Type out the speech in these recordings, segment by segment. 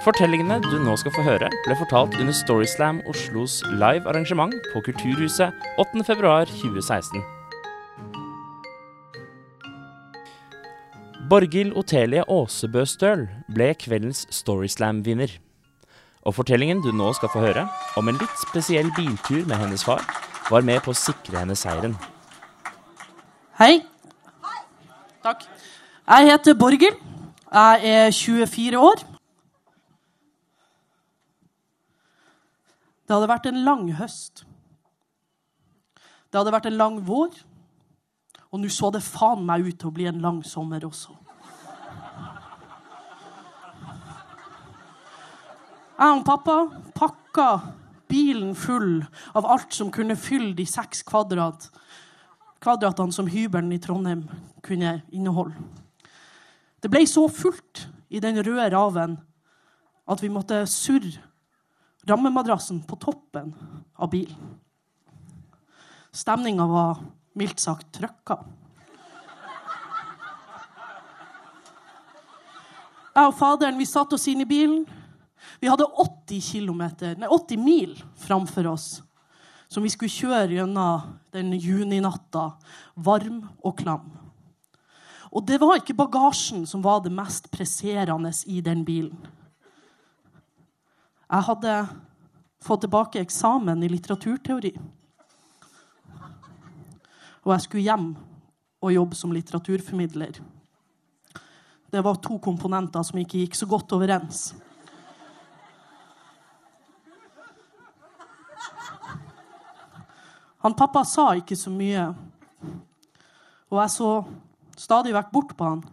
Fortellingene du nå skal få høre, ble fortalt under Storyslam Oslos live arrangement på Kulturhuset 8.2.2016. Borghild Otelie Aasebø Støl ble kveldens Storyslam-vinner. Og fortellingen du nå skal få høre, om en litt spesiell biltur med hennes far, var med på å sikre henne seieren. Hei. Takk. Jeg heter Borghild. Jeg er 24 år. Det hadde vært en lang høst. Det hadde vært en lang vår. Og nå så det faen meg ut til å bli en lang sommer også. Jeg og pappa pakka bilen full av alt som kunne fylle de seks kvadrat, kvadratene som hybelen i Trondheim kunne inneholde. Det ble så fullt i den røde raven at vi måtte surre rammemadrassen på toppen av bilen. Stemninga var mildt sagt trøkka. Jeg og faderen vi satte oss inn i bilen. Vi hadde 80, kilometer, nei, 80 mil framfor oss som vi skulle kjøre gjennom den juninatta, varm og klam. Og det var ikke bagasjen som var det mest presserende i den bilen. Jeg hadde fått tilbake eksamen i litteraturteori. Og jeg skulle hjem og jobbe som litteraturformidler. Det var to komponenter som ikke gikk så godt overens. Han pappa sa ikke så mye, og jeg så stadig vekk bort på han.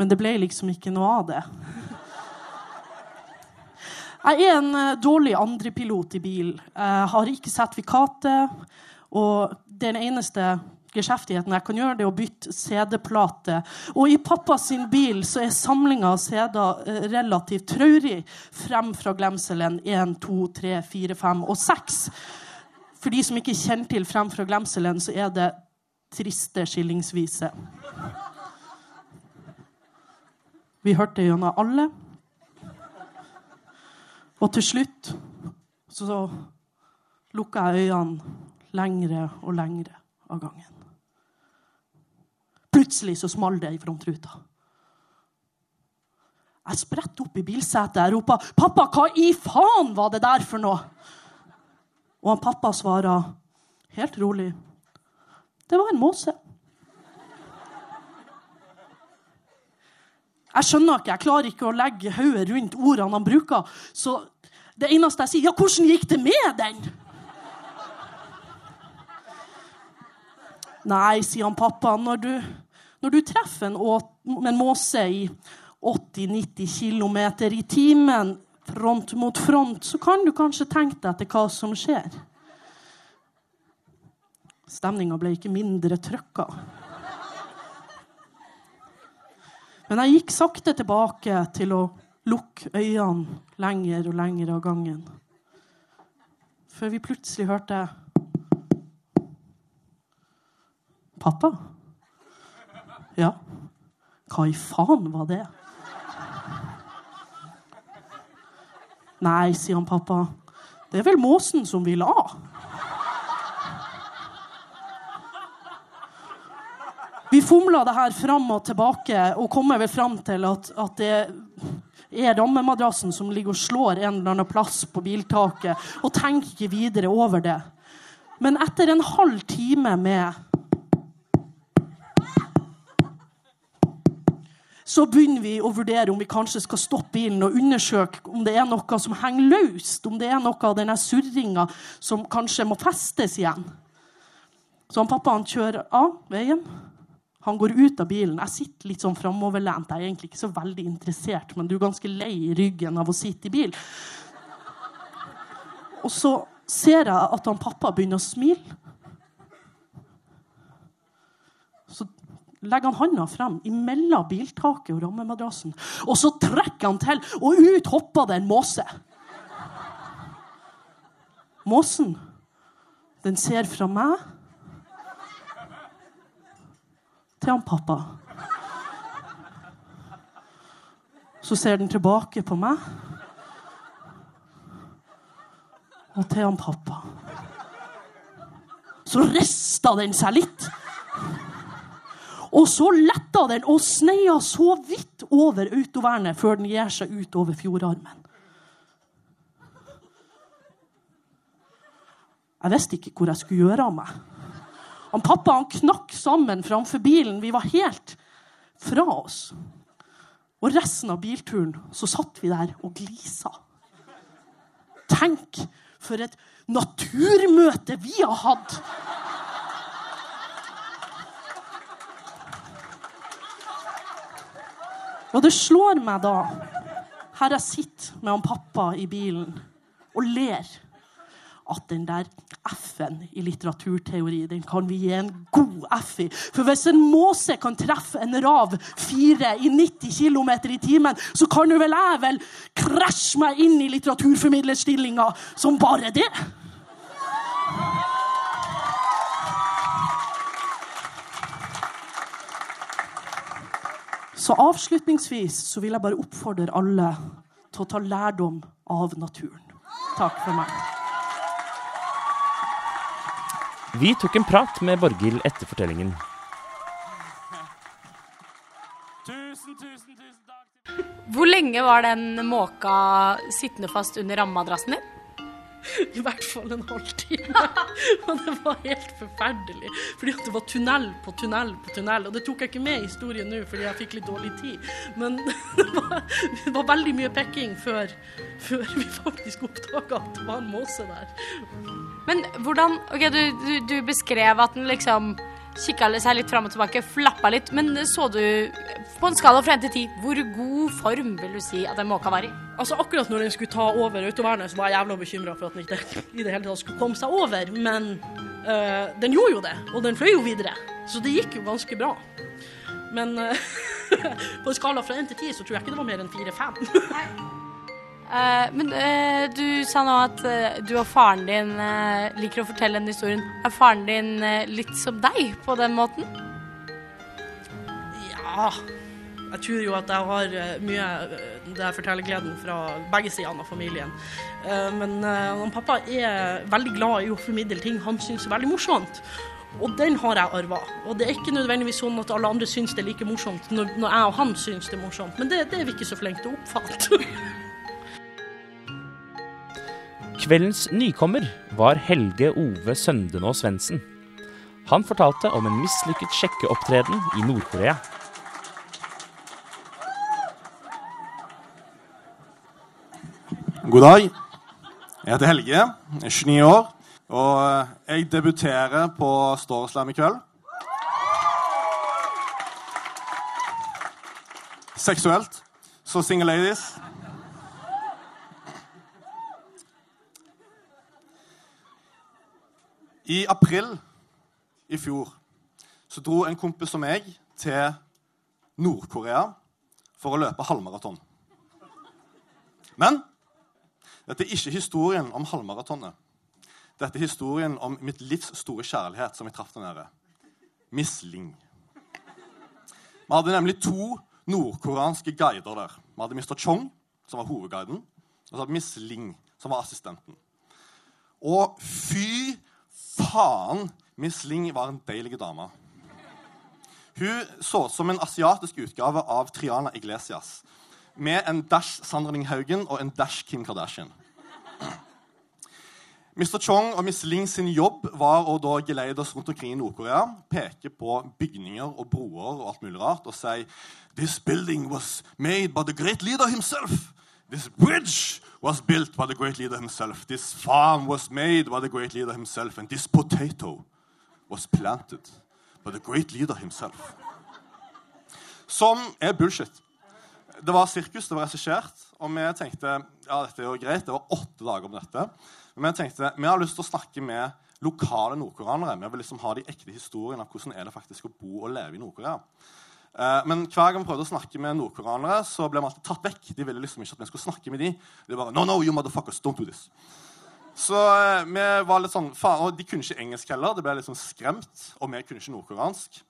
Men det ble liksom ikke noe av det. Jeg er en eh, dårlig andrepilot i bil. Jeg har ikke sertifikatet. Og den eneste geskjeftigheten jeg kan gjøre, det er å bytte CD-plate. Og i pappas bil så er samlinga av CD-er eh, relativt traurig frem fra glemselen 1, 2, 3, 4, 5 og 6. For de som ikke kjenner til Frem fra glemselen, så er det triste skillingsvise. Vi hørte gjennom alle. Og til slutt så lukka jeg øynene lengre og lengre av gangen. Plutselig så small det i frontruta. Jeg spretter opp i bilsetet og roper 'Pappa, hva i faen var det der for noe?' Og han pappa svarer helt rolig 'Det var en måse'. Jeg skjønner ikke, jeg klarer ikke å legge hodet rundt ordene han bruker. Så det eneste jeg sier, ja, hvordan gikk det med den? Nei, sier han pappa, når du, når du treffer en, en, måse i 80-90 km i timen front mot front, så kan du kanskje tenke deg etter hva som skjer. Stemninga ble ikke mindre trøkka. Men jeg gikk sakte tilbake til å lukke øynene lenger og lenger av gangen. Før vi plutselig hørte Pappa? Ja. Hva i faen var det? Nei, sier han pappa. Det er vel måsen som vil av. fomla det her fram og tilbake og kommer vel fram til at, at det er rammemadrassen som ligger og slår en eller annen plass på biltaket, og tenker ikke videre over det. Men etter en halv time med så begynner vi å vurdere om vi kanskje skal stoppe bilen og undersøke om det er noe som henger løst, om det er noe av denne surringa som kanskje må festes igjen. Så han pappa han kjører av veien. Han går ut av bilen. Jeg sitter litt sånn framoverlent. Jeg er egentlig ikke så veldig interessert, men du er ganske lei i ryggen av å sitte i bil. Og så ser jeg at han pappa begynner å smile. Så legger han handa frem imellom biltaket og rammemadrassen. Og så trekker han til, og ut hopper det en måse. Måsen, den ser fra meg til han pappa. Så ser den tilbake på meg og til han pappa. Så rista den seg litt. Og så letta den og sneia så vidt over autovernet før den gir seg ut over fjordarmen. Jeg visste ikke hvor jeg skulle gjøre av meg. Han pappa han knakk sammen framfor bilen. Vi var helt fra oss. Og resten av bilturen så satt vi der og glisa. Tenk for et naturmøte vi har hatt! Og det slår meg da, her jeg sitter med han pappa i bilen og ler, at den der F-en i litteraturteori den kan vi gi en god F i. For hvis en måse kan treffe en rav fire i 90 km i timen, så kan jo vel jeg vel krasje meg inn i litteraturformidlerstillinga som bare det. Så avslutningsvis så vil jeg bare oppfordre alle til å ta lærdom av naturen. Takk for meg. Vi tok en prat med Borghild etter fortellingen. Tusen, tusen, tusen takk. Hvor lenge var den måka sittende fast under rammemadrassen din? I hvert fall en halvtime. Og det var helt forferdelig. Fordi at det var tunnel på tunnel på tunnel. Og det tok jeg ikke med i historien nå, fordi jeg fikk litt dårlig tid. Men det var, det var veldig mye pekking før, før vi faktisk oppdaga at det var en måse der. Men hvordan Ok, du, du, du beskrev at den liksom kikka seg litt fram og tilbake, flappa litt. Men så du, på en skala fra 1 til 10, hvor god form vil du si at den måke var i? Altså Akkurat når den skulle ta over autovernet, så var jeg jævla bekymra for at den ikke i det hele tatt skulle komme seg over. Men øh, den gjorde jo det, og den fløy jo videre. Så det gikk jo ganske bra. Men øh, på en skala fra 1 til 10 så tror jeg ikke det var mer enn 4-5. Eh, men eh, du sa nå at eh, du og faren din liker å fortelle den historien. Er faren din litt som deg på den måten? Ja Jeg tror jo at jeg har mye Det det forteller fortellergleden fra begge sidene av familien. Men han pappa er veldig glad i å formidle ting han syns er veldig morsomt. Og den har jeg arva. Og det er ikke nødvendigvis sånn at alle andre syns det er like morsomt når jeg og han syns det er morsomt, men det, det er vi ikke så flinke til å oppfatte. Kveldens nykommer var Helge Ove Søndenå Svendsen. Han fortalte om en mislykket sjekkeopptreden i Nord-Korea. God dag. Jeg heter Helge, jeg er 29 år, og jeg debuterer på Storeslam i kveld. Seksuelt. Så single ladies. I april i fjor så dro en kompis som meg til Nord-Korea for å løpe halvmaraton. Men dette er ikke historien om halvmaratonet. Dette er historien om mitt livs store kjærlighet som jeg traff der nede. Miss Ling. Vi hadde nemlig to nordkoreanske guider der. Vi hadde Mr. Chong, som var hovedguiden, og så hadde Miss Ling, som var assistenten. Og fy faen, Miss Ling var en deilig dame. Hun så ut som en asiatisk utgave av Triana Iglesias. Med en dash Sandra Ling Haugen og en dash Kim Kardashian. Mr. Chong og Miss Ling sin jobb var å da oss rundt omkring i Nord-Korea, peke på bygninger og broer og alt mulig rart og si This building was made by the great leader himself. This bridge was built by the great leader himself. This farm was made by the great leader himself. And this potato was planted by the great leader himself. Som er bullshit. Det var sirkus, det var regissert, og vi tenkte ja, dette er jo greit, det var åtte dager om dette. Men vi tenkte vi har lyst til å snakke med lokale nordkoreanere. Vi vil liksom ha de ekte historiene av hvordan er det faktisk å bo og leve i Nord-Korea. Eh, men hver gang vi prøvde å snakke med nordkoreanere, så ble vi alltid tatt vekk. De ville liksom ikke at vi skulle snakke med de. De bare, no, no, you motherfuckers, don't do this. Så eh, vi var litt sånn, faen, og De kunne ikke engelsk heller. Det ble litt sånn skremt. Og vi kunne ikke nordkoreansk.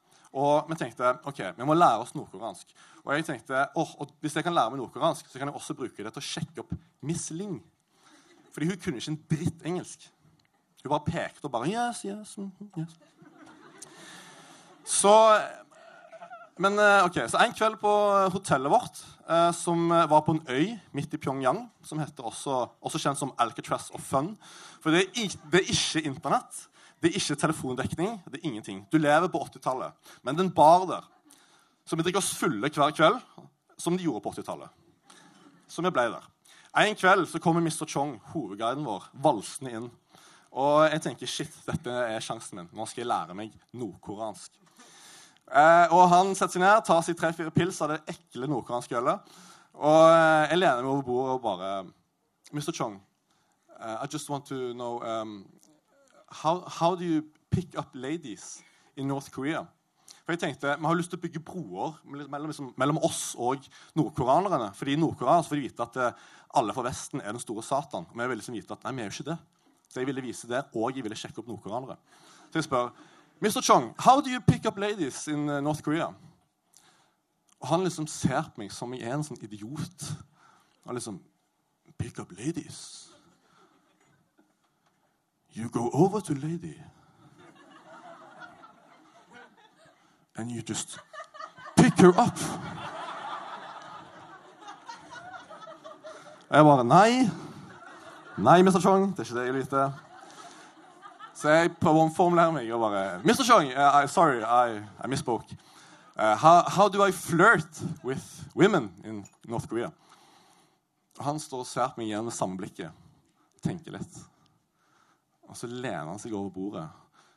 Og vi tenkte ok, vi må lære oss nordkoreansk. Og jeg tenkte, og hvis jeg kan lære meg nordkoreansk, så kan jeg også bruke det til å sjekke opp Miss Ling. Fordi hun kunne ikke en dritt engelsk. Hun bare pekte og bare yes, yes, mhm, yes. Så men eh, ok, så En kveld på hotellet vårt, eh, som var på en øy midt i Pyongyang, som heter også, også kjent som Alcatraz of Fun For det er, det er ikke Internett, det er ikke telefondekning, det er ingenting. Du lever på 80-tallet. Men det er en bar der. Så vi drikker oss fulle hver kveld, som de gjorde på 80-tallet. Så vi ble der. En kveld så kommer Mr. Chong, hovedguiden vår, valsende inn. Og jeg tenker shit, dette er sjansen min. Nå skal jeg lære meg nordkoreansk. Eh, og han setter seg ned, tar seg tre-fire pils av det ekle nordkoreanske ølet. Og eh, jeg lener meg over bordet og bare Mr. Chong, uh, I just want to know um, how, how do you pick up ladies in North Korea? For jeg tenkte, Vi har lyst til å bygge broer mellom, liksom, mellom oss og nordkoreanerne. Fordi i får de vite at alle fra Vesten er den store Satan. Og vi vil liksom vite at nei, vi er jo ikke det. Så jeg ville vise det, og jeg ville sjekke opp nordkoreanere. Så jeg spør Mr. Chong, how do you pick up ladies in uh, North Korea? Og han liksom ser på meg som jeg er en sånn idiot. Og liksom Pick up ladies? You go over to lady. And you just pick her up. Og jeg bare Nei. Nei, Mr. Chong. Det er ikke det jeg vite. Så jeg prøver å omformulere meg og bare Mr. Chong, uh, I, sorry, I, I misspoke. Uh, how, how do I flirt with women in North Korea? Og han står og ser på meg igjen med samme blikket. Tenker litt. Og så lener han seg over bordet,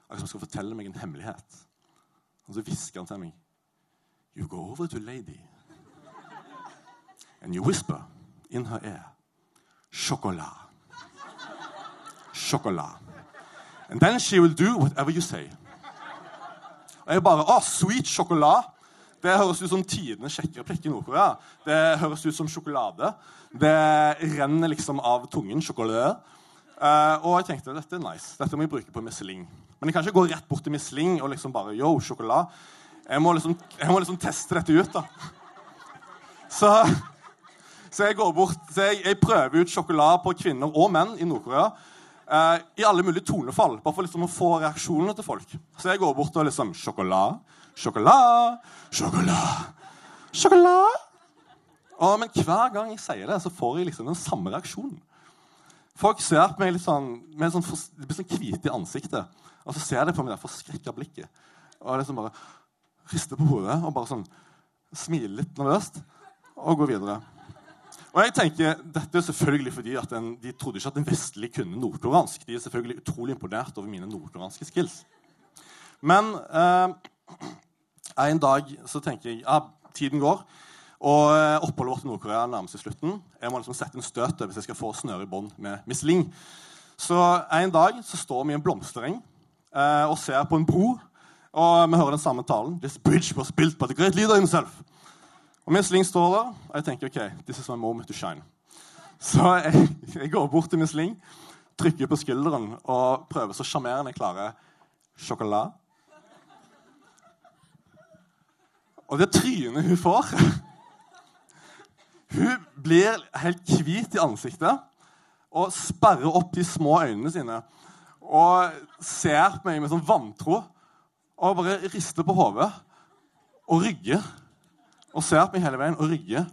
akkurat som han skal fortelle meg en hemmelighet. Og så hvisker han til meg. You go over to lady. And you whisper in her ear. Chocolat. Chocolat. And then she will do whatever you say. Og jeg bare Å, sweet sjokolade. Det høres ut som tidenes sjekkereplikk i Nord-Korea. Det høres ut som sjokolade. Det renner liksom av tungen. Sjokolade. Uh, og jeg tenkte dette er nice. Dette må jeg bruke på Misling. Men jeg kan ikke gå rett bort til Misling og liksom bare Yo, sjokolade. Jeg må liksom, jeg må liksom teste dette ut, da. Så, så jeg går bort så jeg, jeg prøver ut sjokolade på kvinner og menn i Nord-Korea. Eh, I alle mulige tonefall, bare for liksom å få reaksjonene til folk. Så jeg går bort og liksom Sjokolade, sjokolade, sjokolade, sjokolade. Og, men hver gang jeg sier det, så får jeg liksom den samme reaksjonen. Folk ser på meg litt sånn, med sånn, de blir sånn hvite i ansiktet. Og så ser de på meg det forskrekka blikket. Og liksom bare rister på hodet og bare sånn smiler litt nervøst og går videre. Og jeg tenker, Dette er selvfølgelig fordi at den, de trodde ikke at en vestlig kunne nordkoreansk. De er selvfølgelig utrolig imponert over mine nordkoreanske skills. Men eh, en dag så tenker jeg ja, tiden går, og eh, oppholdet vårt i Nord-Korea nærmer seg slutten. Jeg må liksom sette en støtet hvis jeg skal få snøre i bånd med Miss Ling. Så en dag så står vi i en blomstereng eh, og ser på en bro. Og vi hører den samme talen. This bridge was built by the great leader himself. Og mens Ling står der, og jeg tenker ok, this is my moment to shine. Så jeg, jeg går bort til Miss Ling, trykker på skulderen og prøver så sjarmerende jeg klarer sjokolade. Og det trynet hun får Hun blir helt hvit i ansiktet og sperrer opp de små øynene sine og ser på meg med sånn vantro og bare rister på hodet og rygger. Og ser på meg hele veien og rygger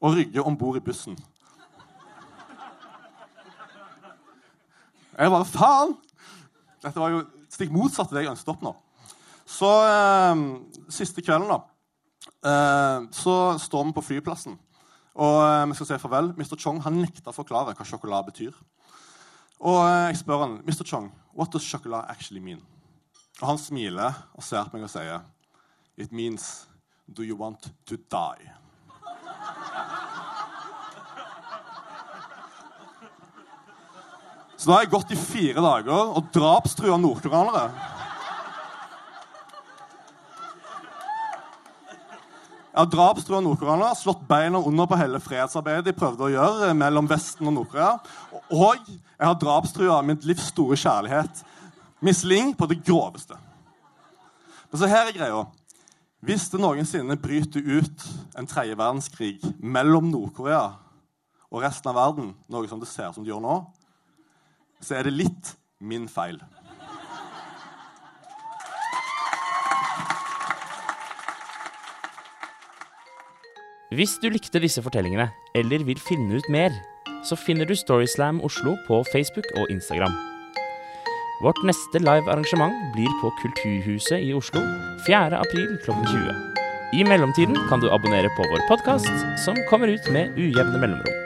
og rygger om bord i bussen. Jeg bare Faen! Dette var jo stikk motsatt av det jeg ønsket opp nå. Så eh, siste kvelden, da, eh, så står vi på flyplassen. Og eh, vi skal si farvel. Mr. Chong han nekta å forklare hva sjokolade betyr. Og eh, jeg spør han, Mr. Chong, what does chocolate actually mean? Og han smiler og ser på meg og sier, It means do you want to die? Så da har jeg gått i fire dager og drapstrua nordkoreanere. Jeg har drapstrua nordkoreanere, slått beina under på hele fredsarbeidet de prøvde å gjøre mellom Vesten og Nord-Korea. Og jeg har drapstrua mitt livs store kjærlighet, Miss Ling, på det groveste. Men så her er greia. Hvis det noensinne bryter ut en tredje verdenskrig mellom Nord-Korea og resten av verden, noe som det ser som det gjør nå, så er det litt min feil. Hvis du likte disse fortellingene, eller vil finne ut mer, så finner du Storyslam Oslo på Facebook og Instagram. Vårt neste live arrangement blir på Kulturhuset i Oslo 4. april klokken 20. I mellomtiden kan du abonnere på vår podkast, som kommer ut med ujevne mellomrom.